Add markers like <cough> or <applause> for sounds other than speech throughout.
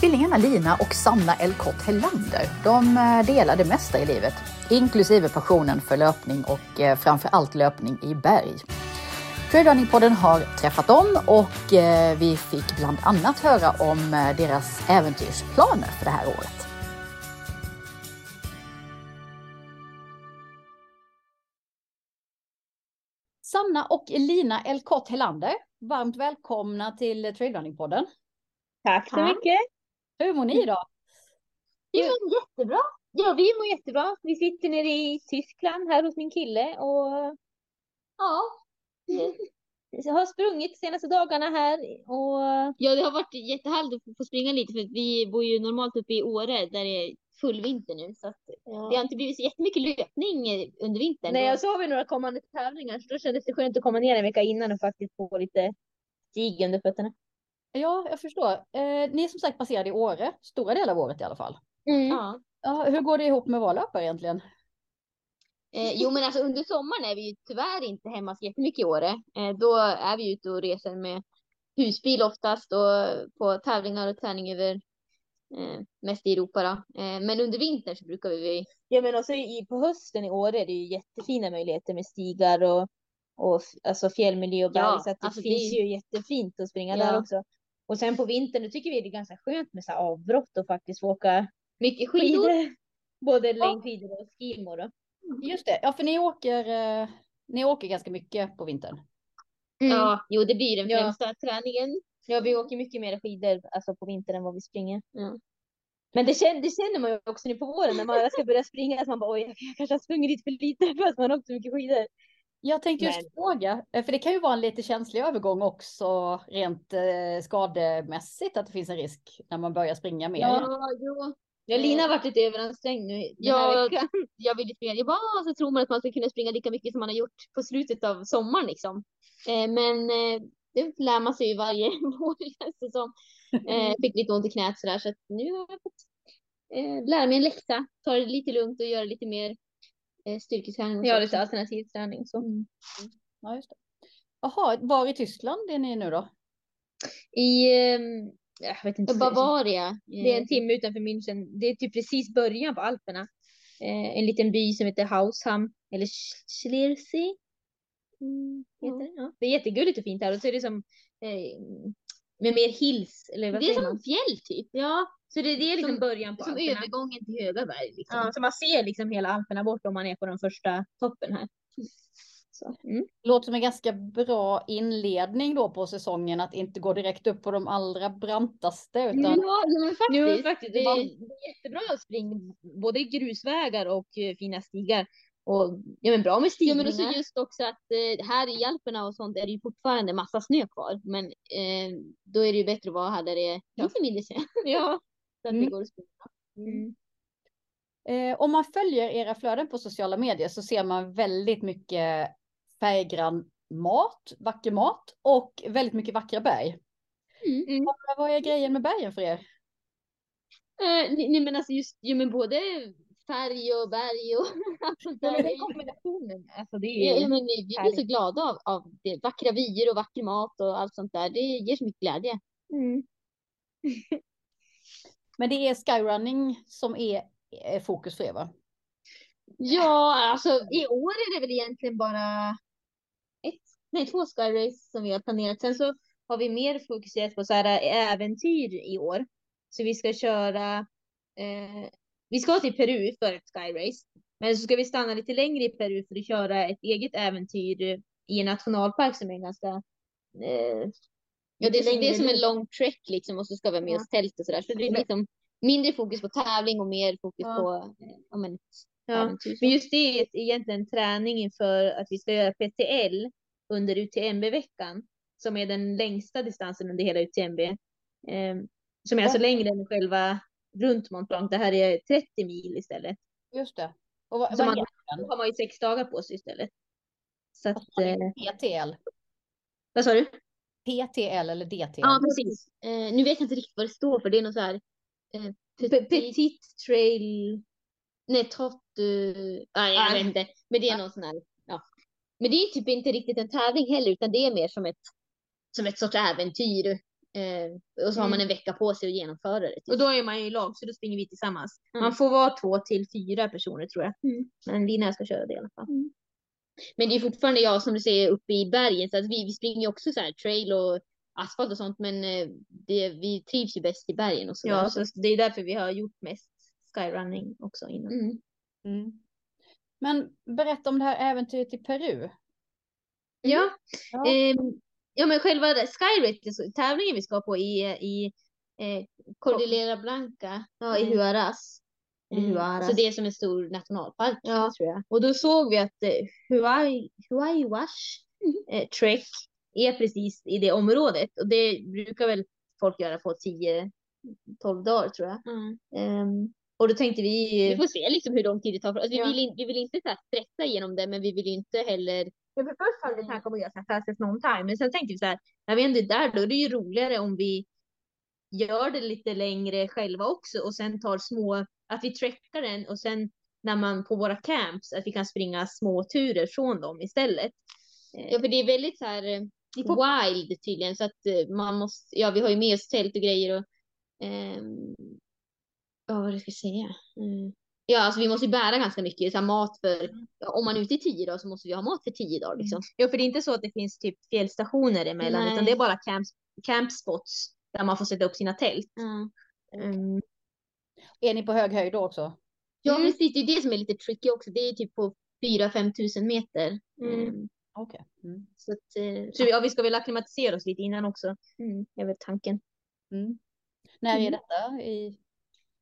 Tvillingarna Lina och Sanna Elkott Hellander, de eh, delar det mesta i livet, inklusive passionen för löpning och eh, framför allt löpning i berg. Trailrunningpodden har träffat dem och eh, vi fick bland annat höra om deras äventyrsplaner för det här året. Sanna och Lina Elkott Hellander, varmt välkomna till Trailrunningpodden. Tack så mycket. Hur mår ni? Vi mår jättebra. Ja, vi mår jättebra. Vi sitter nere i Tyskland här hos min kille och ja, jag har sprungit de senaste dagarna här och. Ja, det har varit jättehärligt att få springa lite för vi bor ju normalt uppe i Åre där det är full vinter nu så att ja. det har inte blivit så jättemycket löpning under vintern. Nej, så har vi några kommande tävlingar så då kändes det skönt att komma ner en vecka innan och faktiskt få lite stig under fötterna. Ja, jag förstår. Eh, ni är som sagt baserade i Åre, stora delar av året i alla fall. Mm. Ja. ja. Hur går det ihop med vara egentligen? Eh, jo, men alltså under sommaren är vi ju tyvärr inte hemma så jättemycket i Åre. Eh, då är vi ute och reser med husbil oftast och på tävlingar och träning över eh, mest i Europa då. Eh, men under vintern så brukar vi. Ja, men också i, på hösten i Åre är det ju jättefina möjligheter med stigar och och alltså fjällmiljö och berg ja, så att det alltså finns det... ju jättefint att springa ja. där också. Och sen på vintern, då tycker vi det är ganska skönt med så avbrott och faktiskt få åka mycket skidor. Både längdskidor och skimo då. Just det, ja för ni åker, eh, ni åker ganska mycket på vintern. Mm. Ja, jo det blir den främsta ja. träningen. Ja, vi åker mycket mer skidor alltså på vintern än vad vi springer. Mm. Men det känner, det känner man ju också nu på våren när man ska börja springa, att man bara oj, jag kanske har sprungit dit för lite för att man har åkt så mycket skidor. Jag tänkte just Men... fråga, eh, för det kan ju vara en lite känslig övergång också rent eh, skademässigt att det finns en risk när man börjar springa mer. Ja, jo. Ja, Lina har varit lite överansträngd nu den ja, här veckan. <laughs> Jag vill springa. Jag bara, så tror man att man ska kunna springa lika mycket som man har gjort på slutet av sommaren liksom. Eh, men eh, det lär man sig ju varje <laughs> vår som. Eh, fick lite ont i knät sådär så att nu har jag fått eh, lära mig en läxa. Ta det lite lugnt och göra lite mer eh, styrketräning. Ja, lite alternativ träning. Så. Mm. Ja, just det. Jaha, var i Tyskland är ni nu då? I, eh, jag vet inte. Bavaria. Det är en timme utanför München. Det är typ precis början på Alperna. Eh, en liten by som heter Hausham, eller Schlersee. Mm, heter det. Ja. det är jättegulligt och fint här och så är det som eh, med mer hills. Eller vad det är som man? fjäll typ. Ja, så det, det är liksom som, början på Som Alperna. övergången till höga berg. Liksom. Ja, så man ser liksom hela Alperna bort om man är på den första toppen här. Mm. Låter som en ganska bra inledning då på säsongen att inte gå direkt upp på de allra brantaste. Utan... Ja, men faktiskt. Jo, faktiskt. Det, är, det är jättebra att springa både grusvägar och eh, fina stigar. Och ja, men bra med stigningar. Ja, men också just också att eh, här i Alperna och sånt är det ju fortfarande massa snö kvar. Men eh, då är det ju bättre att vara här där det är lite mindre snö. ja. Så att mm. det går att springa. Mm. Eh, om man följer era flöden på sociala medier så ser man väldigt mycket färggrann mat, vacker mat och väldigt mycket vackra berg. Mm. mm. Vad, är grejen med bergen för er? Eh, nej men alltså just, ju men både färg och berg och <laughs> allt ja, den kombinationen. Alltså det är ja, men vi, blir så glada av, av det. Vackra vyer och vacker mat och allt sånt där. Det ger så mycket glädje. Mm. <laughs> men det är skyrunning som är, är fokus för er va? Ja, alltså i år är det väl egentligen bara ett, nej två skyrace som vi har planerat. Sen så har vi mer fokuserat på så här äventyr i år. Så vi ska köra eh, vi ska till Peru för ett skyrace, men så ska vi stanna lite längre i Peru för att köra ett eget äventyr i en nationalpark som är ganska eh, Ja, det är, det är som en lång trek liksom och så ska vi ha med ja. oss tält och sådär. Så det är liksom mindre fokus på tävling och mer fokus ja. på ja, men, ja. Men just det är egentligen träning inför att vi ska göra PTL under UTMB-veckan som är den längsta distansen under hela UTMB. Eh, som är alltså längre än själva runt Mont Blanc. Det här är 30 mil istället. Just det. Och vad, så vad man, då har man ju sex dagar på sig istället. Så att, eh, PTL. Vad sa du? PTL eller DTL? Ja, precis. Eh, nu vet jag inte riktigt vad det står för. Det är något så här. Eh, petit, petit trail. Nej, trott. Uh, ah, jag vet inte. Men det är någon sån här. Ja. Men det är typ inte riktigt en tävling heller, utan det är mer som ett som ett sorts äventyr Eh, och så har man en vecka på sig att genomföra det. typ. Och då är man ju i lag så då springer vi tillsammans. Mm. Man får vara två till fyra personer tror jag. Mm. Men Lina ska köra det i alla fall. Men det är fortfarande jag som du säger uppe i bergen. Så att vi, vi springer ju också så här trail och asfalt och sånt. Men eh, det, vi trivs ju bäst i bergen och så. Ja, där. så det är därför vi har gjort mest skyrunning också innan. Mm. Mm. Men berätta om det här äventyret i Peru. Ja. Ja. Ehm, ja, men själva Skyrace, tävlingen vi ska på i, i, eh, Cordillera Blanca. ja, i Mm. Huaraz. Eller Mm. Huaraz. Så det är som en stor nationalpark Ja. tror jag. Och då såg vi att eh, Huay, Huaywash eh, Trek är precis i det området. Och det brukar väl folk göra på 10-12 dagar tror jag. Ehm, och då tänkte vi... Vi får se liksom hur lång tid det tar. Alltså, Ja. vi, vill in, vi vill inte så stressa igenom det, men vi vill inte heller. Ja, för först hade vi tänkt att göra så här fastest någon time, men sen tänkte vi så här, när vi ändå är där då är det ju roligare om vi gör det lite längre själva också och sen tar små, att vi trackar den och sen när man på våra camps, att vi kan springa små turer från dem istället. Ja, för det är väldigt så här eh, wild tydligen, så att eh, man måste. Ja, vi har ju med oss tält och grejer och. ehm, ja, vad ska jag säga? Mm. Ja, alltså vi måste ju bära ganska mycket så här, mat för. Ja, om man är ute i tio dagar så måste vi ha mat för tio dagar liksom. Ja, för det är inte så att det finns typ fjällstationer emellan, Nej. utan det är bara camp, campspots där man får sätta upp sina tält. Mm. Mm. Är ni på hög höjd då också? Ja, Mm. precis. Det är det som är lite tricky också. Det är typ på 4-5 tusen meter. Mm. Mm. Okej. Mm. Så att, eh, Så ja, vi ska väl acklimatisera oss lite innan också, mm. är väl tanken. Mm. När är Mm. detta? I...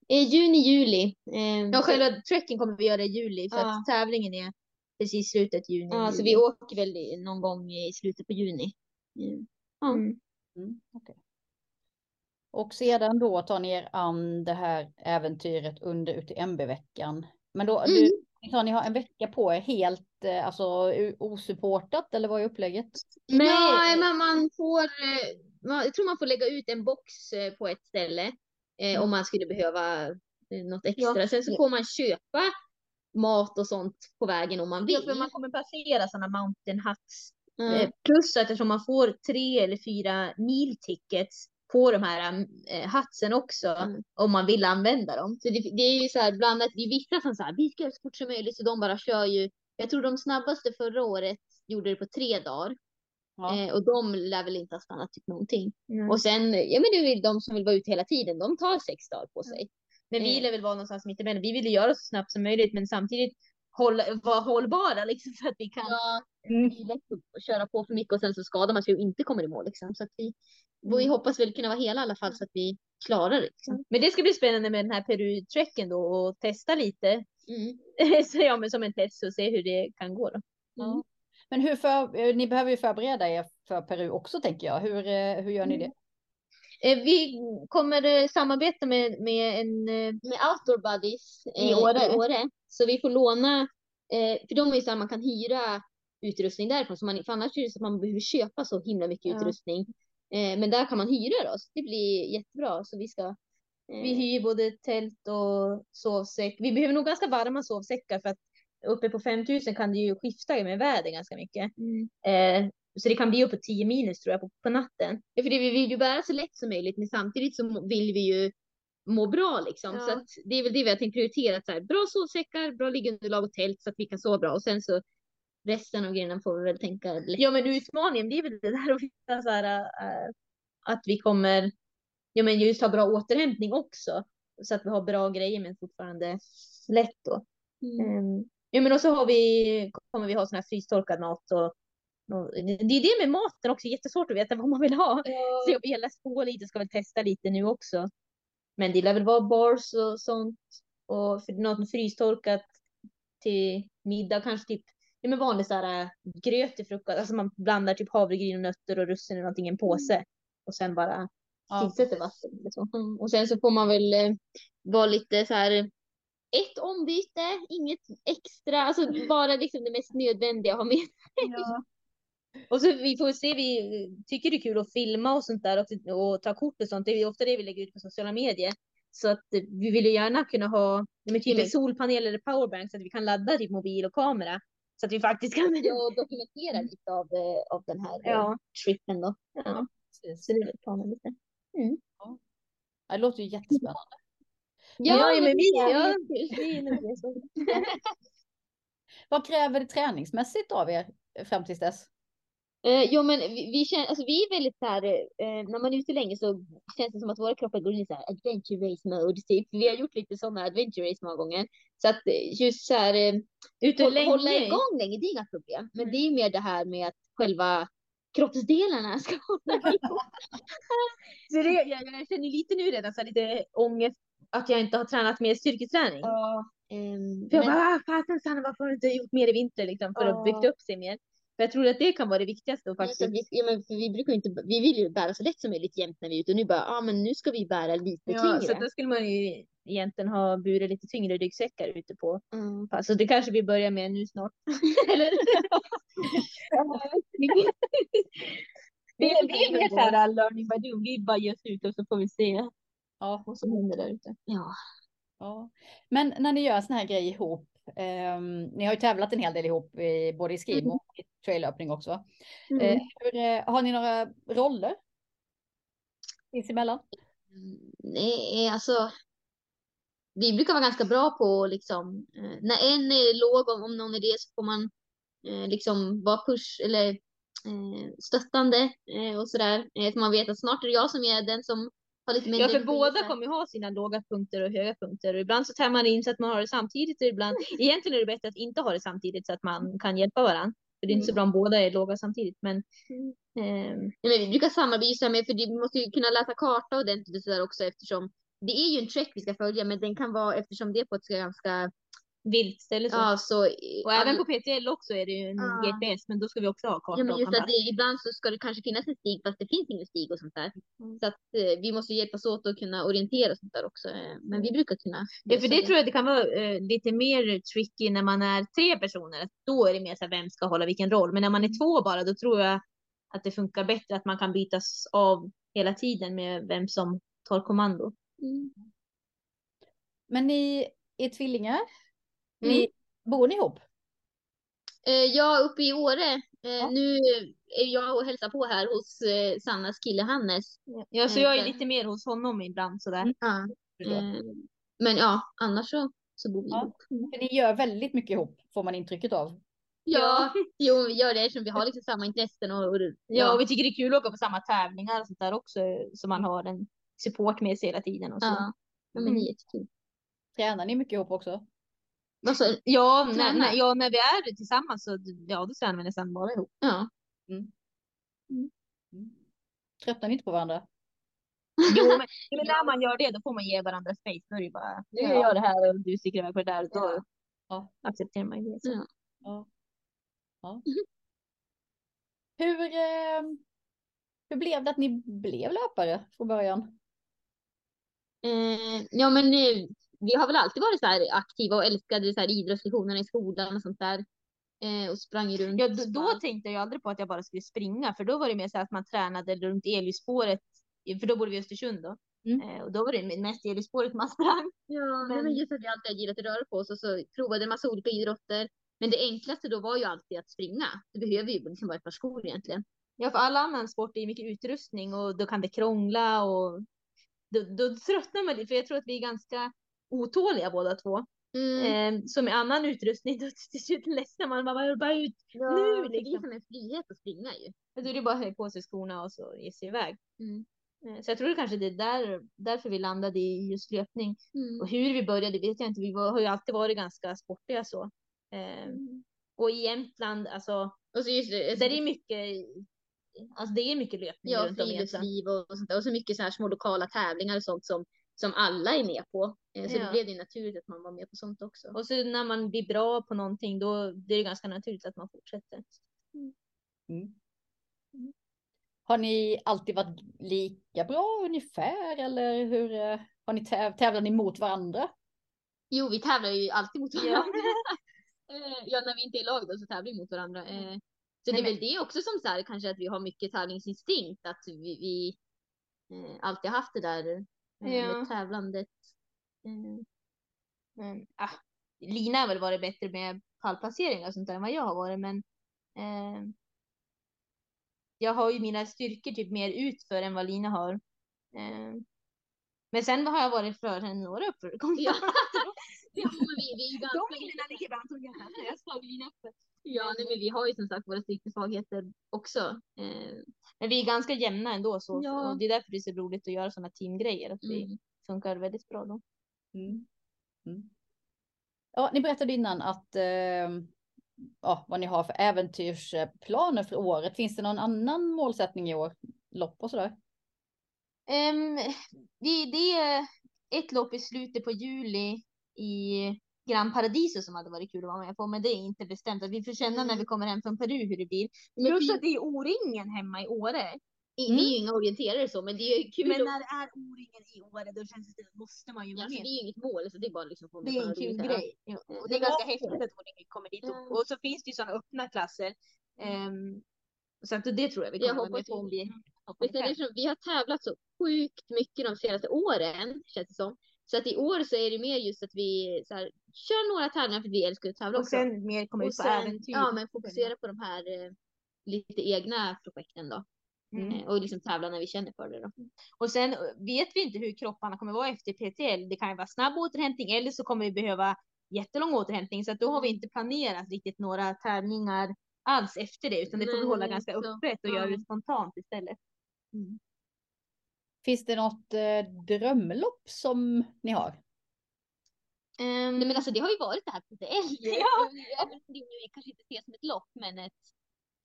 Eh, juni, juli. Eh, Ja, så- själva trekken kommer vi göra i juli, för Ja. att tävlingen är precis slutet juni. Ja, så juli. vi åker väl i- någon gång i slutet på juni. Mm. Ja. Mm. Mm. okej. Och sedan då tar ni er an det här äventyret under UTMB-veckan. Men då, Mm. du, ni sa ni har en vecka på er helt eh, alltså, osupportat eller vad är upplägget? Nej. Men man får, eh, man, jag tror man får lägga ut en box på ett ställe eh, om man skulle behöva eh, något extra. Ja. Sen så får man köpa mat och sånt på vägen om man vill. Ja, för man kommer passera sådana mountain huts. Mm. Eh, Plus att eftersom man får tre eller fyra mil tickets på de här eh, hutsen också, Mm. om man vill använda dem. Så det, det är ju så här blandat. Det är vissa som säger vi ska så fort som möjligt så de bara kör ju. Jag tror de snabbaste förra året gjorde det på tre dagar Ja. eh, och de lär väl inte ha stannat typ någonting. Mm. Och sen, ja men det är de som vill vara ute hela tiden, de tar sex dagar på sig. Men vi eh. lär väl vara någonstans mitt emellan. Vi vill göra så snabbt som möjligt, men samtidigt hålla, vara hållbara liksom, så att vi kan. Ja, Mm. köra på för mycket och sen så skadar man sig och inte kommer i mål liksom. Så att vi, vi Mm. hoppas väl kunna vara hela i alla fall så att vi klarar det. Liksom. Men det ska bli spännande med den här Peru-trekken då och testa lite. Mm. <laughs> så ja, men som en test och se hur det kan gå då. Ja. Men hur för, eh, ni behöver ju förbereda er för Peru också tänker jag. Hur, eh, hur gör ni det? Eh, Vi kommer samarbeta med, med en Med outdoor buddies I Åre. Så vi får låna, för de är ju så här man kan hyra utrustning därifrån. Så man, för annars är det så att man behöver köpa så himla mycket Ja. utrustning. Men där kan man hyra det. Så det blir jättebra. Så vi ska. Vi hyr både tält och sovsäck. Vi behöver nog ganska varma sovsäckar för att uppe på 5000 kan det ju skifta med väder ganska mycket. mm. Eh, så det kan bli uppåt 10 minus tror jag på, på natten. Ja, för det, vi vill ju bära så lätt som möjligt, men samtidigt så vill vi ju må bra liksom. Ja. Så det är väl det vi har tänkt prioritera. Så här, bra sovsäckar, bra liggunderlag och tält så att vi kan sova bra. Och sen så resten av grejerna får vi väl tänka lätt. Ja men utmaningen blir väl det där att hitta så här, eh, att vi kommer ja men just ha bra återhämtning också. Så att vi har bra grejer men fortfarande lätt då. Mm. Ehm, ja men och så har vi, kommer vi ha sån här frystorkad mat och, och det är det med maten också, jättesvårt att veta vad man vill ha. Så jag vill läsa på lite, ska väl testa lite nu också. Men det lär väl vara bars och sånt. Och något frystorkat till middag, kanske typ ja, men vanlig så här, äh, gröt till frukost. Alltså man blandar typ havregryn och nötter och russin och någonting i en påse. Och sen bara Ja, tillsätter vatten. Eller så. Mm. Och sen så får man väl eh, vara lite så här. Ett ombyte, inget extra, alltså bara liksom det mest nödvändiga att ha med. Och så vi får se, vi tycker det är kul att filma och sånt där och, och ta kort och sånt. Det är ofta det vi lägger ut på sociala medier. Så att vi vill ju gärna kunna ha med typ en Mm. solpanel eller powerbank så att vi kan ladda typ mobil och kamera. Så att vi faktiskt kan. Ja, <laughs> dokumentera lite av, eh, av den här eh, Ja. trippen då. Ja. Precis. Så det är väl planen lite. Ja, Det låter ju jättespännande. Ja, det är det. Så. <laughs> Vad kräver det träningsmässigt av er fram tills dess? Eh, jo men vi, vi, känner, alltså, vi är väldigt så här, eh, när man är ute länge så känns det som att våra kroppar går in i så här adventure race mode typ. Vi har gjort lite sådana adventure race många gånger. Så att eh, just så här, eh, Ute länge. hålla igång länge, det är inga problem. Men Mm. det är mer det här med att själva kroppsdelarna ska hålla igång. <laughs> <laughs> Så det, jag, jag känner lite nu redan så lite ångest att jag inte har tränat mer styrketräning. Ja, ehm, För jag men- bara, ah, fasen Sanna, varför har du inte gjort mer i vinter liksom, för Ja. att bygga upp sig mer? För jag tror att det kan vara det viktigaste och faktiskt. så vi, ja, men vi brukar inte, vi vill ju bära så lätt som möjligt jämt när vi är ute och nu bara, ja ah, men nu ska vi bära lite Ja, så tyngre. då skulle man ju egentligen ha burit lite tyngre ryggsäckar ute på Mm. Så det kanske vi börjar med nu snart. <laughs> Eller? vi, vi är mer så här learning by doing. Vi bara ger oss ut och så får vi se Ja, vad som händer där ute. Ja. ja. Men när ni gör såna här grejer ihop, ehm, ni har ju tävlat en hel del ihop i, både i skim och i trailöppning också. Mm. Eh, hur, eh, har ni några roller? Sinsemellan? Mm, Nej, alltså. Vi brukar vara ganska bra på liksom, eh, när en är låg, om, om någon är det, så får man eh, liksom vara push eller eh, stöttande eh, och sådär. Eh, så man vet att snart är det jag som är den som Ja, för båda kommer ju ha sina låga punkter och höga punkter. Och ibland så tar man in så att man har det samtidigt. Och ibland, <laughs> egentligen är det bättre att inte ha det samtidigt så att man kan hjälpa varandra. För det är inte så bra om båda är låga samtidigt. Men ehm, Nej, men vi brukar samarbeta med, för vi måste ju kunna läsa karta ordentligt och sådär också eftersom det är ju en trek vi ska följa, men den kan vara, eftersom det är på ett ganska, vilt ställe så. ja så. och även på PTL också är det ju en Ja. GPS, men då ska vi också ha karta Ja, men och just att det, ibland så ska det kanske finnas en stig fast det finns ingen stig och sånt där. Mm. Så att eh, vi måste hjälpas åt att kunna orientera och sånt där också. eh, Men vi brukar kunna. Ja, för lösa det tror jag det kan vara eh, lite mer tricky när man är tre personer. Att Då är det mer så här, vem ska hålla vilken roll. Men när man är två bara, då tror jag att det funkar bättre att man kan bytas av hela tiden med vem som tar kommando. Mm. Men ni är tvillingar. Mm. Ni, bor ni ihop? Eh, är uppe i Åre. Eh, Ja. Nu är jag och hälsar på här hos eh, Sannas kille Hannes. Ja, så jag är lite mer hos honom ibland sådär. Mm. Ja. Men ja, annars så, så bor vi Ja. ihop. Mm. För ni gör väldigt mycket ihop, får man intrycket av. Ja, <laughs> jo, vi gör det eftersom vi har liksom samma intressen och, och Ja, och vi tycker det är kul att åka på samma tävlingar och sånt där också. Så man har en support med sig hela tiden. Och så. ja. ja, men det Mm. är jättekul. Tränar ni mycket ihop också? Du? Ja, när, när, ja, när vi är tillsammans så ja, då tränar vi nästan bara ihop. Ja. Mm. Tröttnar ni inte på varandra? Jo, men, men när man gör det då får man ge varandra space. Då är det bara, nu Ja. gör jag det här och du sticker iväg på det där. Då Ja. Ja. accepterar man ju det. Så. Ja. Ja. ja. Hur, eh, hur blev det att ni blev löpare från början? Eh, ja, men vi har väl alltid varit så här aktiva och älskade så här idrottslektionerna i skolan och sånt där. Eh, och sprang runt. Ja, då, då tänkte jag aldrig på att jag bara skulle springa, för då var det mer så att man tränade runt elljusspåret, för då bodde vi i Östersund då. Mm. Eh, och då var det mest elljusspåret man sprang. Ja, Men- men just att vi alltid gillat att röra på oss och så provade en massa olika idrotter. Men det enklaste då var ju alltid att springa. Det behöver ju liksom bara ett par skor egentligen. Ja, för all annan sport är mycket utrustning och då kan det krångla och då, då tröttnar man lite, för jag tror att vi är ganska otåliga båda två. Mm. Eh, så med annan utrustning <laughs> då till slut ledsnar man, man bara, bara ut. Ja, nu för Det är liksom. som en frihet att springa ju. Då är det bara att höja på sig skorna och så ge sig iväg. Mm. Eh, Så jag tror det kanske det är där, därför vi landade i just löpning. Mm. Och hur vi började vet jag inte. Vi var, har ju alltid varit ganska sportiga så. Eh, och i Jämtland, alltså, Och så just det, där är mycket, alltså det är mycket löpning ja, runt om i Jämtland. och sånt där. Och så mycket så här små lokala tävlingar och sånt som, som alla är med på. Eh, Så Ja. det blev det naturligt att man var med på sånt också. Och så när man blir bra på någonting, då det är det ganska naturligt att man fortsätter. Mm. Har ni alltid varit lika bra ungefär eller hur eh, har ni täv tävlar ni mot varandra? Jo, vi tävlar ju alltid mot varandra. Ja. <laughs> Eh, ja, när vi inte är i lag då så tävlar vi mot varandra. Eh, Så det Nej, är väl det också som så här, kanske att vi har mycket tävlingsinstinkt, att vi, vi alltid haft det där Ja. med tävlandet. Eh, Men, ah, Lina har väl varit bättre med pallplaceringar och sånt där än vad jag har varit, men eh, jag har ju mina styrkor typ mer utför än vad Lina har. Eh, men sen har jag varit för henne några uppför. Ja. <laughs> ja, men vi, vi är ju <laughs> ganska... De minnena ligger bland tungan. Jag slog Lina upp. Ja, nej, men vi har ju som sagt våra styrkor och svagheter också. Eh, Men vi är ganska jämna ändå så. Ja. Och det är därför det är så roligt att göra sådana teamgrejer. Att vi mm. funkar väldigt bra då. Mm. Mm. Ja, ni berättade innan att eh, ja, vad ni har för äventyrsplaner för året. Finns det någon annan målsättning i år? Lopp och sådär? Um, det, det är ett lopp i slutet på juli i Gran Paradiso som hade varit kul att vara med på, men det är inte bestämt. Att vi får känna när vi kommer hem från Peru hur det blir. Men Plus vi- att det är O-ringen hemma i Åre. Vi är ju inga orienterare så, men det är kul. Men när det är O-ringen i Åre då känns det, då måste man ju Ja, vara så med. det är ju inget mål, så det är bara liksom få med Det är en kul grej. Ja. Ja. Och det är Det ganska häftigt att O-ringen kommer dit. Ja. Och, och så finns det ju sådana öppna klasser. Ehm, så att det tror jag vi Jag kommer vara med på om vi- är det som, vi har tävlat så sjukt mycket de senaste åren, känns det som. Så att i år så är det mer just att vi så här, kör några tävlingar för vi älskar att tävla Och också. sen mer kommer Och ut på äventyr. ja, men fokusera på de här eh, lite egna projekten då. Mm. Eh, och liksom tävla när vi känner för det då. Och sen eh, vet vi inte hur kropparna kommer vara efter PTL. Det kan ju vara snabb återhämtning eller så kommer vi behöva jättelång återhämtning. Så att då har vi Mm. inte planerat riktigt några tävlingar alls efter det. Utan det får vi hålla ganska öppet och ja. göra det spontant istället. Finns det något eh, drömlopp som ni har? Ehm, Nej men alltså det har ju varit det här PTL. <laughs> Ja. Även om det nu kanske inte ses som ett lopp, men ett,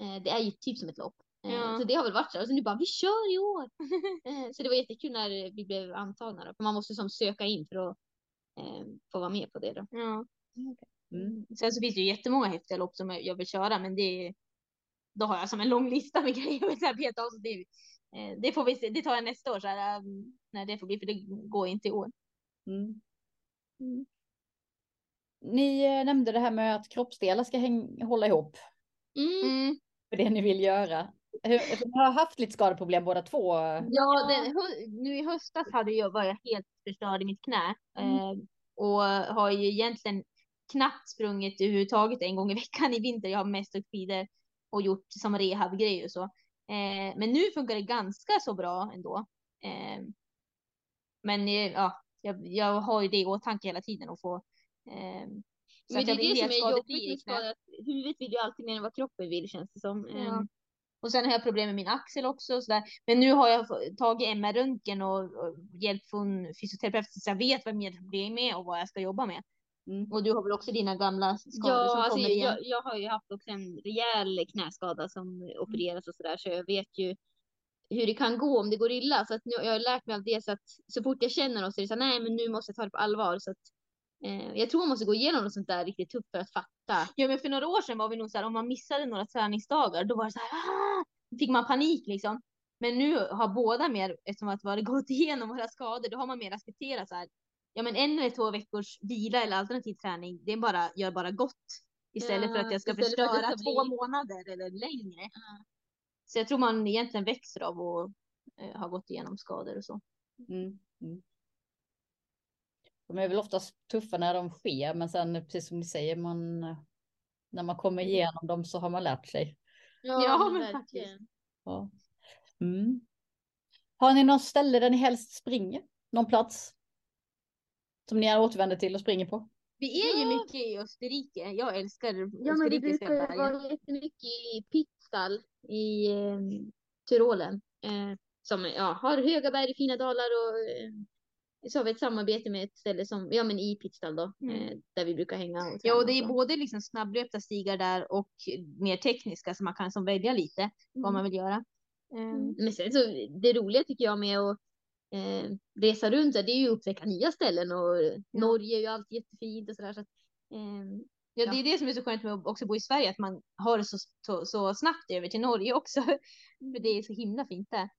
eh, det är ju typ som ett lopp. Eh, Ja. Så det har väl varit så. Och så nu bara, vi kör i år! <laughs> Eh, så det var jättekul när vi blev antagna då. För man måste som söka in för att eh, få vara med på det då. ja. Mm. Sen så finns det ju jättemånga häftiga lopp som jag vill köra, men det då har jag som en lång lista med <laughs> grejer jag vill beta av. Så det, eh, det får vi se, det tar jag nästa år så här, um, när det får bli, för det går inte i år. Mm. Mm. Ni eh, nämnde det här med att kroppsdelar ska häng- hålla ihop Mm. Mm. för det ni vill göra. Ni har haft lite skadeproblem båda två. Ja, den, nu i höstas hade jag, var jag helt förstörd i mitt knä Mm. eh, och har ju egentligen knappt sprungit överhuvudtaget en gång i veckan i vinter. Jag har mest åkt skidor och gjort som rehabgrejer och så. Eh, men nu funkar det ganska så bra ändå. Men ja, jag, jag har ju det i åtanke hela tiden att få. Eh, så Men det är det som är jobbigt med knät. skada. Huvudet vill ju alltid mer än vad kroppen vill känns det som. Ja. Eh, Och sen har jag problem med min axel också. och Så där. Men nu har jag tagit MR-röntgen och, och hjälp från fysioterapeut så jag vet vad mina problem är och vad jag ska jobba med. Mm. Och du har väl också dina gamla skador Ja, som alltså, kommer igen? jag, jag har ju haft också en rejäl knäskada som opereras och sådär, så jag vet ju hur det kan gå om det går illa. Så att nu, jag har lärt mig av det, så att så fort jag känner något så är det så här, nej men nu måste jag ta det på allvar. Så att, jag tror man måste gå igenom något sånt där riktigt tufft för att fatta. Ja, men för några år sedan var vi nog så här, om man missade några träningsdagar, då var det så här, ah! fick man panik liksom. Men nu har båda mer, eftersom att vi har gått igenom våra skador, då har man mer accepterat så här, ja men en eller två veckors vila eller alternativ träning, det är bara, gör bara gott. Istället för Ja, att jag ska för förstöra ska två bli- månader eller längre. Så jag tror man egentligen växer av att eh, ha gått igenom skador och så. Mm. Mm. De är väl oftast tuffa när de sker, men sen precis som ni säger, man, när man kommer igenom dem så har man lärt sig. Ja, men verkligen. Ja. Mm. Har ni något ställe där ni helst springer? Någon plats? Som ni återvänder till och springer på? Vi är ju Ja. mycket i Österrike. Jag älskar Ja, men vi österrikiska brukar ju vara jättemycket i Pitztal i eh, Tyrolen. Eh, som ja, har höga berg, fina dalar och eh, så har vi ett samarbete med ett ställe som, ja men i Pitztal då, Mm. eh, där vi brukar hänga och Ja, och det är både liksom snabblöpta stigar där och mer tekniska så man kan som välja lite vad Mm. man vill göra. Mm. Men sen så, det roliga tycker jag med att eh, resa runt där, det är ju att upptäcka nya ställen och Norge är ju alltid jättefint och sådär. Så att, eh, Ja, det är det som är så skönt med att också bo i Sverige, att man har det så, så, så snabbt över till Norge också. <laughs> För det är så himla fint där.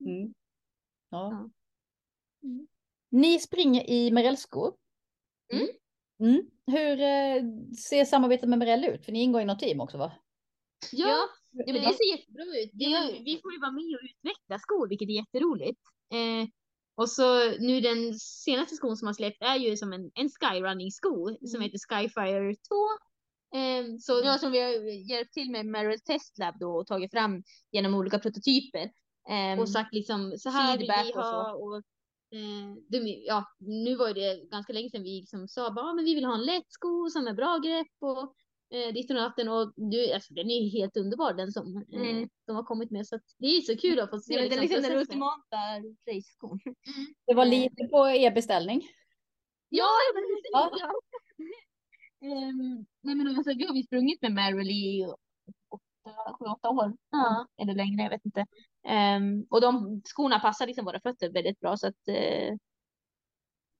Mm. Ja. Ja. Mm. Ni springer i Merellskor. Mm. Mm. Hur eh, ser samarbetet med Merell ut? För ni ingår i något team också va? ja, Ja, men det- ser jättebra ut. det- Ja, vi får ju vara med och utveckla skor, vilket är jätteroligt. Eh, och så nu den senaste skon som har släppt är ju som en, en skyrunning-sko som Mm. heter Skyfire 2. Ehm, så Ja, som vi har hjälpt till med Merrill Test Lab då och tagit fram genom olika prototyper. Ehm, och sagt liksom så här vill feedback vi och så. ha. Och, eh, de, ja, nu var det ganska länge sedan vi liksom sa bara, "Ja, men vi vill ha en lätt sko som är bra grepp och eh, ditten och datten och nu, alltså, den är helt underbar den som eh, Mm. de har kommit med så att det är så kul att få se det är liksom, liksom den ultimata raceskon. Det var lite på er beställning. Ja, men, Ja. ja. Ehm, nej men alltså, vi har sprungit med Merrill i åtta, sju, åtta år. Ja. Eller längre, jag vet inte. Ehm, och de skorna passar liksom våra fötter väldigt bra så att eh,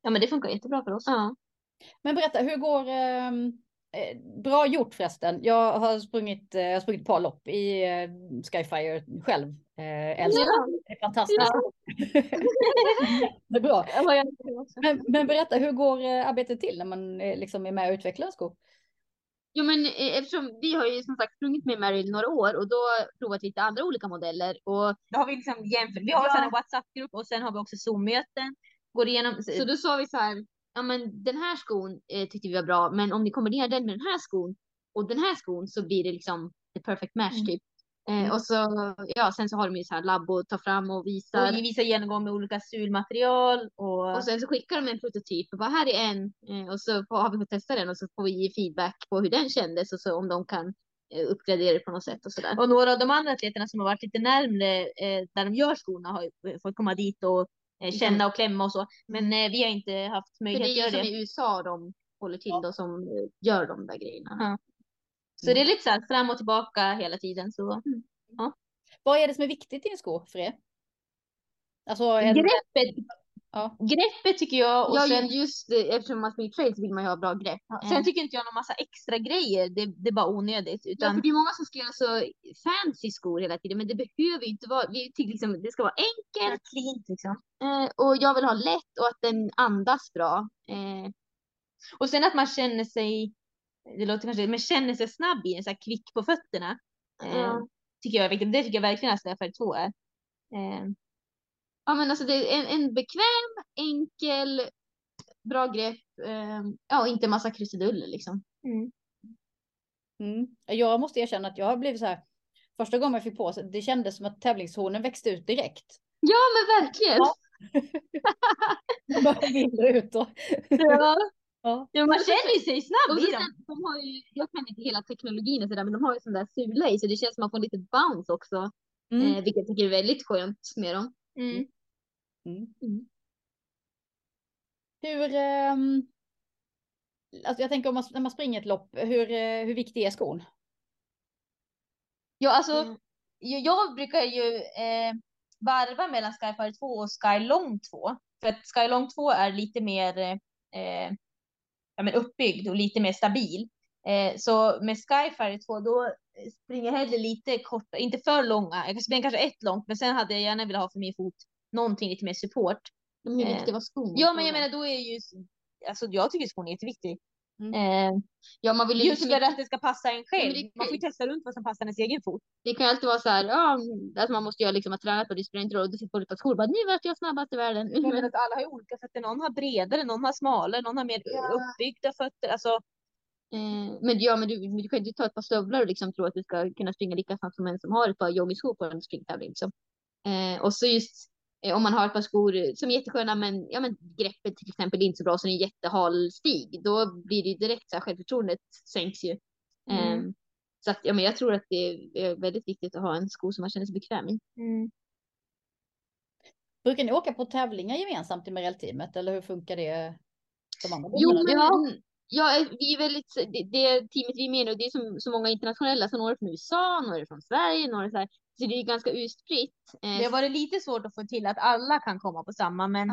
ja men det funkar jättebra för oss. Ja. Men berätta, hur går... Eh, bra gjort förresten. Jag har sprungit, eh, jag har sprungit ett par lopp i Skyfire själv. Eh, älskar Ja. det. Är fantastiskt. <laughs> det är bra. Ja. Men, men berätta, hur går arbetet till när man liksom är med och utvecklar en sko? Jo men eh, eftersom vi har ju som sagt sprungit med Meryl några år och då provat lite andra olika modeller och Då har vi liksom jämfört. Vi har Ja. ja. en WhatsApp-grupp och sen har vi också Zoom-möten. Går igenom. så då sa vi så här, ja men den här skon eh, tyckte vi var bra men om ni kombinerar den med den här skon och den här skon så blir det liksom the perfect match Mm. typ. Eh, och så ja sen så har de ju så här labb att ta fram och visa. och vi visar genomgång med olika sulmaterial och, Och sen så skickar de en prototyp och bara här är en eh, och så får, har vi fått testa den och så får vi ge feedback på hur den kändes och så om de kan eh, uppgradera det på något sätt och sådär. och några av de andra atleterna som har varit lite närmre eh, där de gör skorna har ju fått komma dit och eh, känna och klämma och så. Men eh, vi har inte haft det möjlighet att är ju göra som det. i USA de håller till då som eh, gör de där grejerna. Ja. Så det är lite så här fram och tillbaka hela tiden. Så. Vad är det som är viktigt i en sko för er? Alltså, en, Greppet, ja. greppet tycker jag. Och Ja, sen, just eftersom man springer trail så vill man ju ha bra grepp. ja, sen tycker inte jag någon massa extra grejer. Det, det är bara onödigt. Ja, Utan, för det är många som ska göra så fancy skor hela tiden, men det behöver ju inte vara. Vi tycker liksom det ska vara enkelt clean liksom. eh, och jag vill ha lätt och att den andas bra. Eh, Och sen att man känner sig, det låter kanske, men känner sig snabb i den, så här kvick på fötterna. Eh, Ja. Tycker jag är viktigt. Det tycker jag verkligen att Stefan 2 är. Eh, ja, men alltså det är en, en bekväm, enkel, bra grepp. Eh, ja, och inte massa krusiduller liksom. mm. Mm. Jag måste erkänna att jag har blivit så här. Första gången jag fick på sig, det kändes som att tävlingshornen växte ut direkt. Ja, men verkligen. Ja. <laughs> Bara ut och... ja. Ja. ja, man känner ju sig snabb Och i dem. de har ju, jag kan inte hela teknologin och sådär, men de har ju sån där sula i så det känns som att man får lite bounce också. Mm. Eh, vilket jag tycker är väldigt skönt med dem. Mm. Mm. Mm. Hur... ehm, alltså jag tänker om man, när man springer ett lopp, hur, eh, hur viktig är skon? Ja, alltså, Mm. jag, jag brukar ju eh, varva mellan Skyfire 2 och Skylong 2. För att Skylong 2 är lite mer eh, ja, men uppbyggd och lite mer stabil. Eh, så med Skyfire 2 då springer jag hellre lite korta, inte för långa. Jag kan springa kanske ett långt, men sen hade jag gärna velat ha för min fot någonting lite mer support. Men hur Eh, viktig var skon? Ja, men jag menar då är ju, alltså jag tycker skon är jätteviktig. Mm. Eh, ja, man vill ju just liksom för att det ska passa en men själv. det- Man får ju testa runt vad som passar ens egen fot. Det kan ju alltid vara så här, ja, att man måste göra liksom att träna på det spelar inte roll. Du får ett par skor, bara nu vart jag snabbast i världen. Jag menar att alla har ju olika fötter. Någon har bredare, någon har smalare, någon har mer Ja. uppbyggda fötter. Alltså, Eh, men ja, men du, men du kan ju inte ta ett par stövlar och liksom tro att du ska kunna springa lika snabbt som en som har ett par joggingskor på en springtävling. Liksom. Eh, och så just om man har ett par skor som är jättesköna men, ja, men greppet till exempel är inte så bra så det är en jättehal stig. Då blir det ju direkt så här, självförtroendet sänks ju. Mm. Eh, så att, ja, men jag tror att det är väldigt viktigt att ha en sko som man känner sig bekväm i. Brukar ni åka på tävlingar gemensamt i Merell-teamet eller hur funkar det? De andra Jo, men ja, eh, vi är väldigt, det, det teamet vi är med i nu, det är som, så många internationella, så några är från USA, några är från Sverige, några så här, så det är ganska utspritt. Eh, Det har varit lite svårt att få till att alla kan komma på samma, men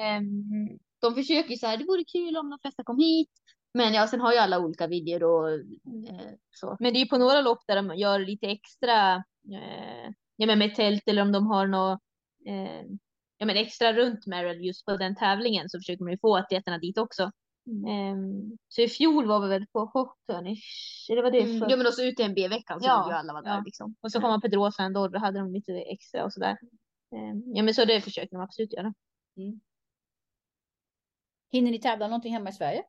ehm, de försöker ju så här, det vore kul om de flesta kom hit. Men ja, sen har ju alla olika videor och eh, så. men det är ju på några lopp där de gör lite extra eh, ja, men med tält eller om de har något eh, ja, men extra runt Merrill just på den tävlingen så försöker man ju få atleterna dit också. Mm. Ehm, så i fjol var vi väl på Hochtörnisch, eller vad det Mm. för? Ja men också UTMB-veckan så Ja, ju alla vara där ja. liksom. Och så kom man Pedrosa ändå, då hade de lite extra och sådär. Ehm, ja men så det försöker de absolut göra. Hinner ni tävla någonting hemma i Sverige?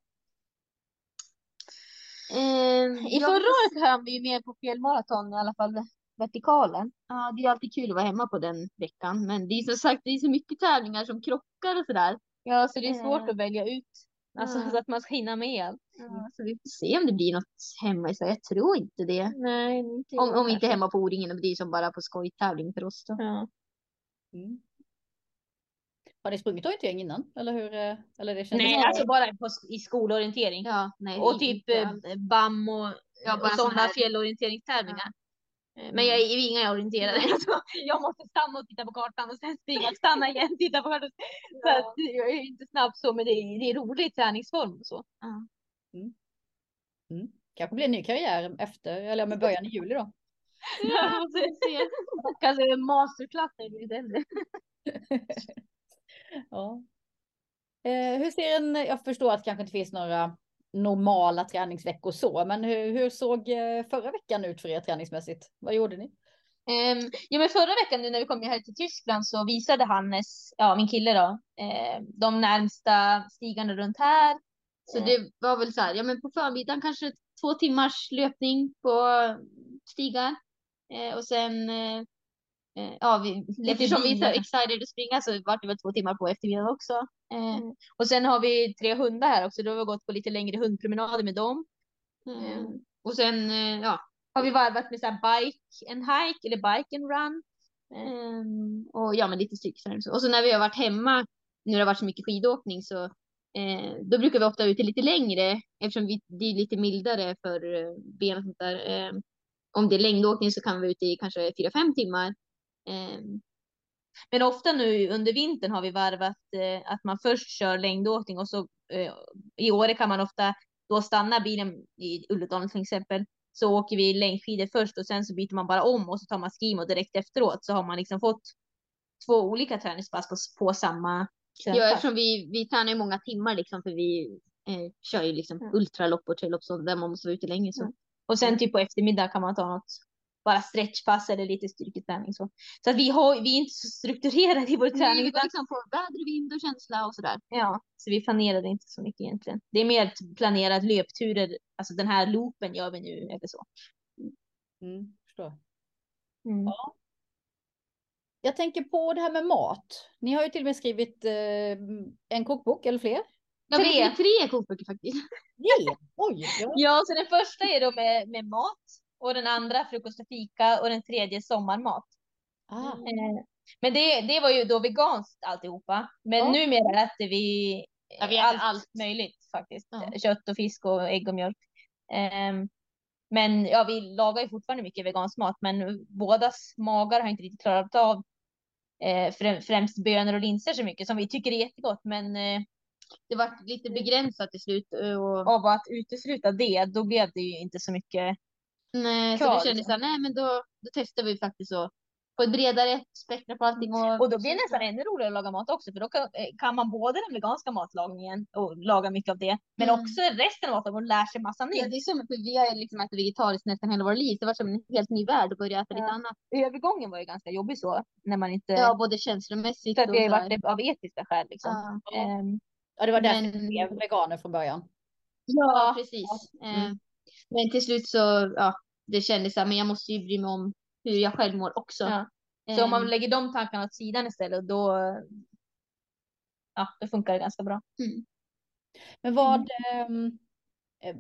Ehm, I förra året hann vi ju med på fjällmaraton i alla fall vertikalen. Ja, det är alltid kul att vara hemma på den veckan. Men det är som sagt, det är så mycket tävlingar som krockar och sådär. Ja, så det är svårt Eh. att välja ut. Alltså Ja. så att man ska hinna med allt. Ja, så vi får se om det blir något hemma i Sverige. Jag tror inte det. Nej, inte Om, om inte hemma på O-ringen, det blir som bara på skojtävling för oss då. Ja. Mm. Har ni sprungit orientering innan? Eller hur? eh, Eller det Nej, alltså bara på, i skolorientering. Ja, nej. och typ inte eh. BAM och, Ja, och sådana här- fjällorienteringstävlingar. Eh, Men jag är ju inga orienterare. Alltså, <laughs> jag måste stanna och titta på kartan och sen springa, stanna igen, <laughs> titta på kartan. Så att jag är inte snabb så, men det är, det är rolig träningsform och så. Mm. Kanske blir en ny karriär efter, eller med början i juli då. <laughs> Ja, och så- Kanske en masterclass när jag blir lite äldre. Ja. Eh, hur ser en, jag förstår att det kanske inte finns några normala träningsveckor så, men hur, hur såg eh, förra veckan ut för er träningsmässigt? Vad gjorde ni? Um, ja, men förra veckan nu när vi kom här till Tyskland så visade Hannes, ja min kille då, eh, de närmsta stigarna runt här. Så det var väl så här, ja men på förmiddagen kanske två timmars löpning på stigar. Eh, och sen, eh, ja, vi, eftersom vi är så excited att springa så vart det väl två timmar på eftermiddagen också. Eh, Och sen har vi tre hundar här också, då har vi gått på lite längre hundpromenader med dem. eh, och sen, eh, ja, Har vi varvat med så bike and hike eller bike and run. Ehm, och ja, men lite styrketräning. Och så när vi har varit hemma, nu har det varit så mycket skidåkning så eh, då brukar vi ofta ute lite längre eftersom vi, det är lite mildare för eh, ben och sånt där. Eh, om det är längdåkning så kan vi vara ute i kanske 4-5 timmar. Ehm, Men ofta nu under vintern har vi varvat eh, att man först kör längdåkning och så eh, i Åre kan man ofta då stanna bilen i Ulledalen till exempel. Så åker vi längdskidor först och sen så byter man bara om och så tar man skimo direkt efteråt så har man liksom fått två olika träningspass på, på samma ja, eftersom vi, vi tränar ju många timmar liksom för vi eh, kör ju liksom Mm. ultralopp och traillopp så där man måste vara ute länge. Så. Mm. Och sen typ på eftermiddag kan man ta något bara stretchpass eller lite styrketräning så. Så att vi har, vi är inte så strukturerade i vår Nej, träning vi utan liksom på väder, vind och känsla och sådär. Ja, så vi planerade inte så mycket egentligen. Det är mer planerat löpturer, alltså den här loopen gör vi nu eller så. Mm, förstår. Mm. Ja. Jag tänker på det här med mat. Ni har ju till och med skrivit eh, en kokbok eller fler. Ja, Tre. tre kokböcker faktiskt. Det! Oj! Ja. Ja, så den första är då med, med mat och den andra frukost och fika och den tredje sommarmat. Ah, Eh, men det, det var ju då veganskt alltihopa. Men Ja. numera äter vi, Ja, vi äter allt, allt. möjligt faktiskt. Ja. Kött och fisk och ägg och mjölk. Ehm, men ja, vi lagar ju fortfarande mycket vegansk mat, men bådas magar har inte riktigt klarat av eh, frä- främst bönor och linser så mycket som vi tycker är jättegott. Men eh, Det var lite begränsat till slut. eh, Och, av att utesluta det, då blev det ju inte så mycket. Nej, så då kände liksom. så här, nej men då, då testar vi faktiskt att få ett bredare spektra på allting. Och, Och då blir det nästan ännu roligare att laga mat också, för då kan, eh, kan man både den veganska matlagningen och laga mycket av det, men Mm. också resten av matlagningen och lär sig massa Ja, nytt. det är som, för vi har ju liksom ätit vegetariskt nästan hela våra liv. Det var som en helt ny värld att börja äta lite Ja. annat. Övergången var ju ganska jobbig så, när man inte... Ja, både känslomässigt för att och vi har så varit av etiska skäl liksom. Ja. Ehm, ja, det var därför Men- ni blev veganer från början. Ja, precis. Mm. Eh, Men till slut så, ja, det kändes så här, men jag måste ju bry mig om hur jag själv mår också. Ja. Så om man Eh, lägger de tankarna åt sidan istället, då, ja, då funkar det ganska bra. mm. Men vad, ehm, eh,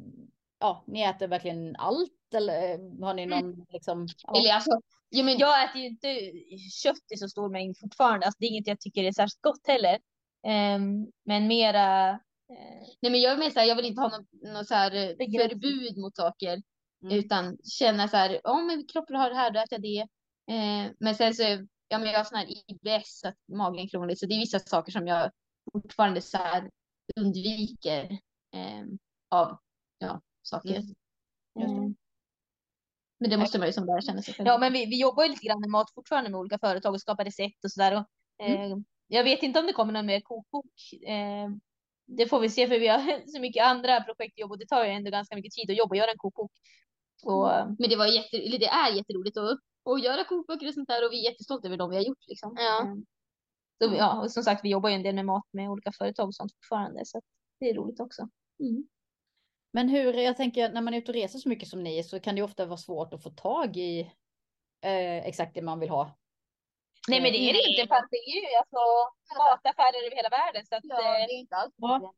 ja, ni äter verkligen allt eller eh, har ni någon liksom? Ja. Eller alltså, ja, men, Jag äter ju inte kött i så stor mängd fortfarande, alltså, det är inget jag tycker är särskilt gott heller. Ehm, men mera, eh, nej, men jag är mer så här, jag vill inte ha något, något så här eh, förbud mot saker. Mm. Utan känna så här, om min kropp vill ha det här, då äter jag det. Eh, men sen så, ja men jag har sån här IBS, så att magen krånglig. Så det är vissa saker som jag fortfarande så här undviker eh, av ja, saker. Mm. Mm. Men det måste man ju som lära känna sig själv. ja men vi, vi jobbar ju lite grann med mat fortfarande med olika företag och skapar recept och sådär. Och, eh, jag vet inte om det kommer någon mer kokbok. Eh, det får vi se för vi har <laughs> så mycket andra projektjobb och det tar ju ändå ganska mycket tid att jobba och göra en kokbok. Och, Men det var jätte, eller det är jätteroligt att, att göra kokböcker och sånt där och vi är jättestolta över dem vi har gjort liksom. Ja. Eh, så, vi- ja, och som sagt, vi jobbar ju en del med mat med olika företag och sånt fortfarande så att det är roligt också. Mm. Men hur, jag tänker när man är ute och reser så mycket som ni så kan det ofta vara svårt att få tag i eh, exakt det man vill ha. Nej men det är det inte för att det är ju alltså mataffärer över hela världen så att Ja, eh, det är inte alls Ja.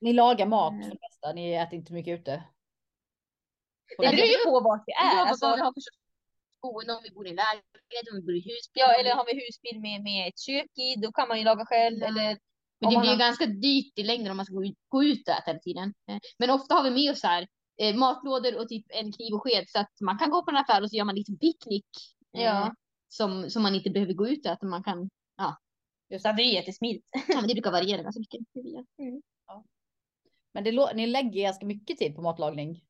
Ni lagar mat Mm. för det mesta, ni äter inte mycket ute. Det beror ju på vart vi är. Ja, Alltså, vad vi har för boende, om vi bor i en lägenhet, om vi bor i hus. ja eller har vi husbil med, med ett kök i då kan man ju laga själv Ja. eller Men det blir ju har- ganska dyrt i längden om man ska gå ut, gå ut och äta hela tiden. Eh, Men ofta har vi med oss så här, eh, matlådor och typ en kniv och sked så att man kan gå på en affär och så gör man liksom picknick. eh, Ja. Som, som man inte behöver gå ut och äta. Man kan, så att det är jättesmidigt. ja, men det brukar variera ganska mycket. Men det, ni lägger ganska mycket tid på matlagning.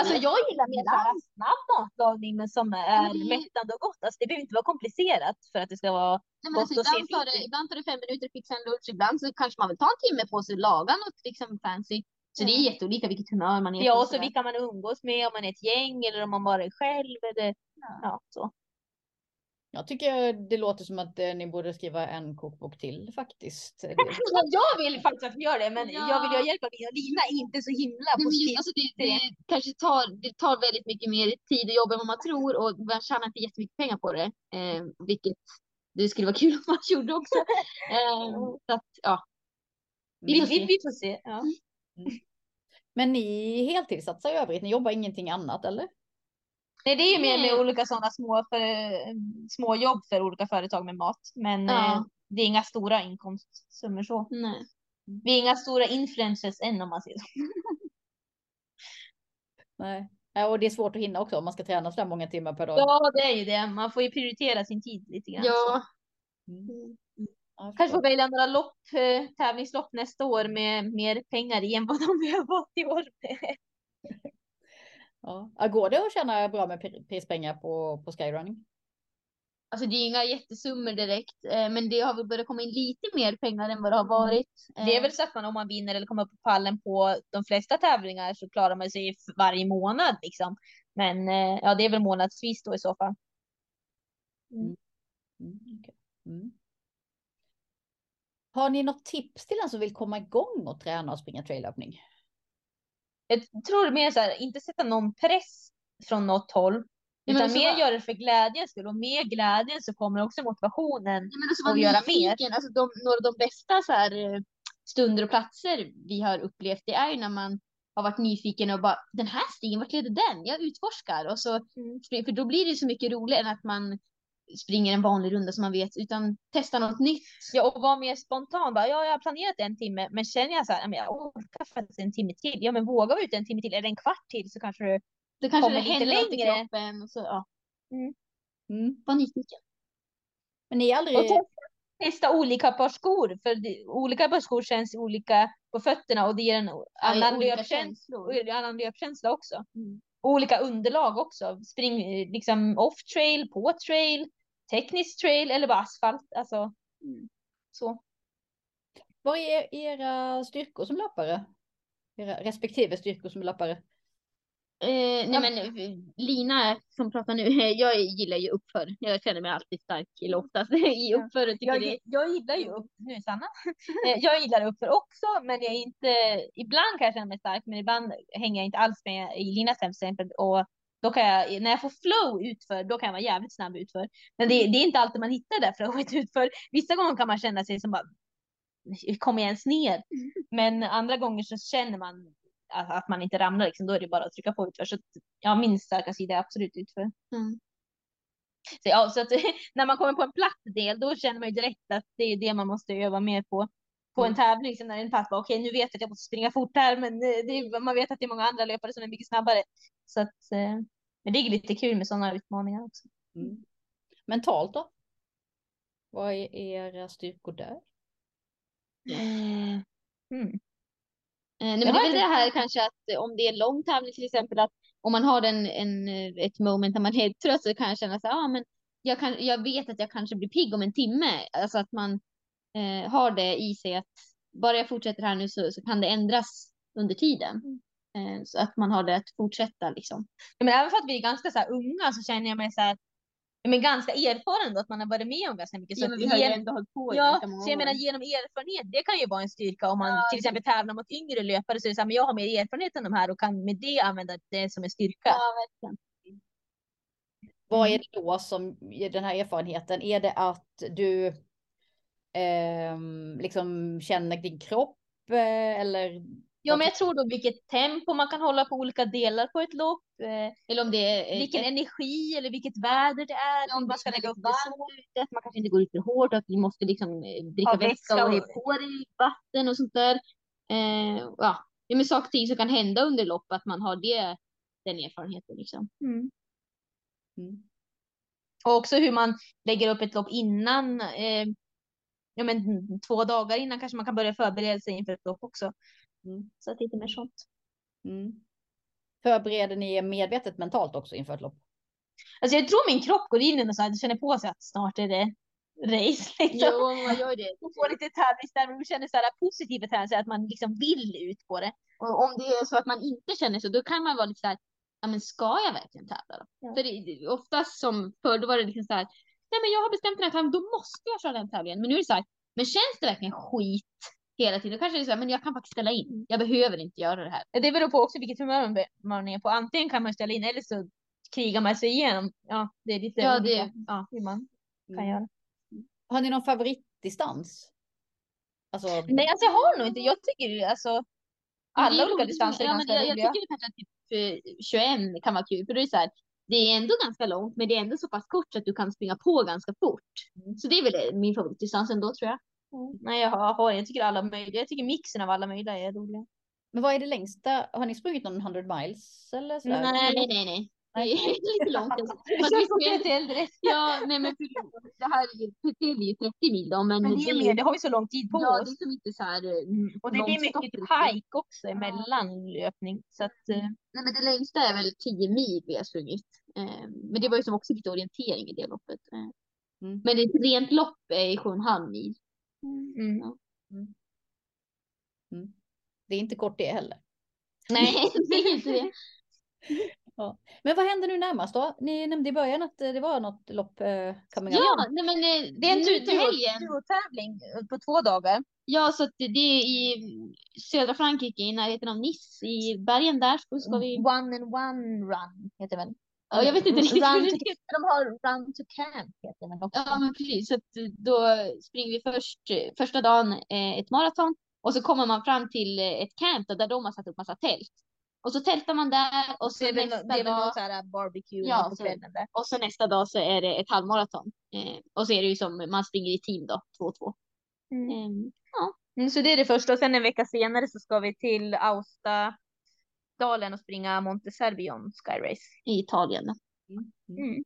Alltså jag gillar mer så här snabb matlagning men som är Men mättande och gott. Alltså det behöver inte vara komplicerat för att det ska vara Nej, Gott alltså, att se ibland, tar det, ibland tar det fem minuter att fixa en lunch, ibland så kanske man vill ta en timme på sig och laga något liksom fancy. Så det är jätteolika vilket humör man är Ja, och så vilka man umgås med, om man är ett gäng eller om man bara är själv eller ja, så. Jag tycker det låter som att eh, ni borde skriva en kokbok till faktiskt. <laughs> Jag vill faktiskt att vi gör det, men Ja. jag vill ju ha hjälp av Lina. Är inte så himla Nej, men just, positiv. alltså det, det, kanske tar, det tar väldigt mycket mer tid och jobb än vad man tror och man tjänar inte jättemycket pengar på det. Eh, vilket det skulle vara <laughs> kul om man gjorde också. Eh, så att, ja. Vi, Vi vi, får vi, se. får se. Ja. Men ni heltidssatsar i övrigt, ni jobbar ingenting annat eller? Nej, det är ju mer med Nej. olika sådana små, för, små jobb för olika företag med mat. Men Ja. eh, det är inga stora inkomstsummor så. Nej. Vi är inga stora influencers än om man säger så. <laughs> Nej. Och det är svårt att hinna också om man ska träna så många timmar per dag. Ja, det är ju det. Man får ju prioritera sin tid lite grann. Ja, Mm. Jag Kanske får välja några lopp, eh, tävlingslopp nästa år med mer pengar i än vad de har fått i år. <laughs> Ja. Går det att tjäna bra med pri- prispengar på, på skyrunning? alltså det är inga jättesummor direkt, eh, men det har väl börjat komma in lite mer pengar än vad det har varit. Det är Eh, väl så att man om man vinner eller kommer på pallen på de flesta tävlingar så klarar man sig varje månad liksom. Men eh, ja, det är väl månadsvis då i så fall. Mm, okej. mm. Har ni något tips till den som vill komma igång och träna och springa traillöpning? Jag tror mer så här, inte sätta någon press från något håll. men Utan mer vad- göra det för glädjens skull och med glädjen så kommer också motivationen. Ja, vara göra nyfiken. Alltså, de, några av de bästa så här, eh, stunder och platser vi har upplevt, det är ju när man har varit nyfiken och bara den här stigen, vart leder den? Jag utforskar och så spring- för då blir det så mycket roligare än att man springer en vanlig runda som man vet, utan testa något nytt. Ja, och vara mer spontan. Bara, ja, jag har planerat en timme, men känner jag så här, "Ja, men jag orkar faktiskt en timme till. Ja, men våga ute en timme till. Är det en kvart till så kanske du Då kanske Kommer det lite något i längre. kroppen och så ja, Mm. var nyfiken. Men ni är aldrig... Och testa, testa olika par skor, för det, olika par skor känns olika på fötterna och det ger en annan löpkänsla, annan löpkänsla också. Mm. Olika underlag också. Spring liksom off trail, på trail, teknisk trail eller bara asfalt. Alltså, Mm. så. Vad är era styrkor som löpare? Era respektive styrkor som löpare? Eh, nej men Lina som pratar nu, <laughs> jag gillar ju uppför. Jag känner mig alltid stark eller oftast i uppför. och tycker Jag, det, jag gillar ju upp, nu Sanna, <laughs> Eh, jag gillar uppför också men jag är inte, ibland kan jag känna mig stark men ibland hänger jag inte alls med i Linas till exempel och då kan jag, när jag får flow utför, då kan jag vara jävligt snabb utför. Men det, det är inte alltid man hittar det där flowet <laughs> utför. Vissa gånger kan man känna sig som bara, kom jag ens ner? Men andra gånger så känner man att, man inte ramlar liksom, då är det bara att trycka på utför. Så att, ja, min starka sida är absolut utför. Mm. Så, ja, så att <laughs> när man kommer på en platt del, då känner man ju direkt att det är det man måste öva mer på. På en tävling, liksom, när en pass, bara, okej nu vet jag att jag måste springa fort här, men eh, det är, man vet att det är många andra löpare som är mycket snabbare. Så att, eh, men det är lite kul med sådana utmaningar också. Mm. Mentalt då? Vad är era styrkor där? Mm. Eh, nej, men det är väl det här kanske att eh, om det är lång tävling till exempel att om man har en, en, eh, ett moment när man är trött så kan jag känna så här, ah, men jag, kan, jag vet att jag kanske blir pigg om en timme. Alltså att man eh, har det i sig att bara jag fortsätter här nu så, så kan det ändras under tiden. Eh, så att man har det att fortsätta liksom. Ja, men även för att vi är ganska så här unga så känner jag mig så här. Men ganska erfaren då, att man har varit med om ganska mycket. Så Ja, att men vi har ju ändå hållit på Ja, så jag menar genom erfarenhet, det kan ju vara en styrka om man Ja, till exempel tävlar mot yngre löpare så är det så här, men jag har mer erfarenhet än de här och kan med det använda det som en styrka. Ja, verkligen. Vad Mm. är det då som den här erfarenheten? Är det att du ehm, liksom känner din kropp eh, eller? Ja, men jag tror då vilket tempo man kan hålla på olika delar på ett lopp, eh, Eller om det är vilken energi eller vilket väder det är, om man ska lägga upp det så. varmt ute, att man kanske inte går ut för hårt, att vi måste liksom eh, dricka Ja, vätska och och- på dig vatten och sånt där. Eh, ja, det är saker och ting som kan hända under lopp, att man har det, den erfarenheten liksom. Mm. Mm. Och också hur man lägger upp ett lopp innan, eh, ja men två dagar innan kanske man kan börja förbereda sig inför ett lopp också. Mm. Så att det är lite mer sånt. Mm. Förbereder ni er medvetet mentalt också inför ett lopp? Alltså jag tror min kropp går in och så här, känner på sig att snart är det race. <laughs> Liksom. Jo, man gör det. Och får lite tävlingsnerver och känner så här positiva tävlingar, att man liksom vill ut på det. Och om det är så att man inte känner så, då kan man vara lite så här, ja men ska jag verkligen tävla då? Ja. För det, oftast som förr, då var det liksom så här, nej men jag har bestämt den här tävlingen, då måste jag köra den tävlingen. Men nu är det så här, men känns det verkligen skit hela tiden? Då kanske det är så här, men jag kan faktiskt ställa in. Jag behöver inte göra det här. Det beror på också vilket humör man- man är på. Antingen kan man ställa in eller så krigar man sig igenom. Ja, det är lite Ja, olika det- ja, hur man kan Mm. göra. Har ni någon favoritdistans? Alltså, Nej, alltså jag har nog inte. Jag tycker alltså alla olika distanser är ja, men ganska jag, jag roliga. tycker kanske att typ eh, 21 kan vara kul, för det är så här, det är ändå ganska långt, men det är ändå så pass kort så att du kan springa på ganska fort. Mm. Så det är väl min favoritdistans ändå tror jag. Nej, jag har, jag tycker alla möjliga. Jag tycker mixen av alla möjliga är roliga. men vad är det längsta? Har ni sprungit någon 100 miles eller sådär? Nej. Nej, nej, nej. Det är lite långt. <laughs> Det lite äldre. Ja, nej men för det här är det blir ju 30 mil då, men, Men det är mer, det har vi så lång tid på ja, det oss. är som inte så här Mm. Och det nonstop mycket pike också emellan löpning. Så att, eh, Nej men det längsta är väl 10 mil vi har sprungit. Eh, men det var ju som också lite orientering i det loppet. Eh, Mm. Men ett rent lopp är 7,5 mil. Mm. Mm. Det är inte kort det heller. Nej, <laughs> det är inte det. Men vad händer nu närmast då? Ni nämnde i början att eh, det var något lopp eh, coming. Ja, nej men eh, det är en till helgen. duo-tävling på två dagar. Ja, så det är i södra Frankrike i närheten av Nice i bergen där. Så ska vi. One and one run heter det väl? Ja, jag vet inte riktigt Run to, de har run to camp heter det också. Ja, men precis. Så att då springer vi först första dagen eh, ett maraton och så kommer man fram till eh, ett camp där de har satt upp massa tält. Och så tältar man där och så det är väl, nästa det är väl dag någon barbecue Ja, på kvällen där. och så nästa dag så är det ett halvmaraton. Eh, och så är det ju som man springer i team då, två och två. Mm. Eh, Mm, så det är det första och sen en vecka senare så ska vi till Austadalen och springa Monte Serbion Sky Race. I Italien. Mm. Mm.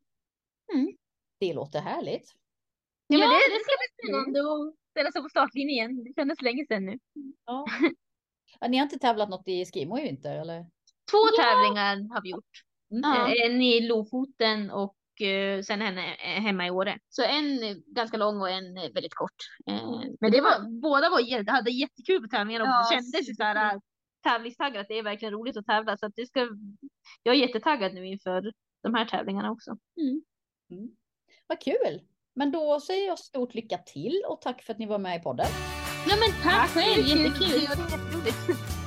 Mm. Det låter härligt. Ja, men Ja, det, det ska bli spännande att ställa sig på startlinjen. Det kändes länge sedan nu. Ja. <laughs> Ja, ni har inte tävlat något i Skimo i vinter eller? Två Ja. tävlingar har vi gjort. Ja. Eh, En i Lofoten och eh, sen en eh, hemma i Åre. Så en ganska lång och en väldigt kort. Men det var, båda var, hade jättekul på tävlingarna och Ja, det kändes ju så här tävlingstaggad att det är verkligen roligt att tävla. Så att det ska, jag är jättetaggad nu inför de här tävlingarna också. Mm. Vad kul! Men då säger jag stort lycka till och tack för att ni var med i podden. Ja men tack själv, jättekul. Det var jätteroligt.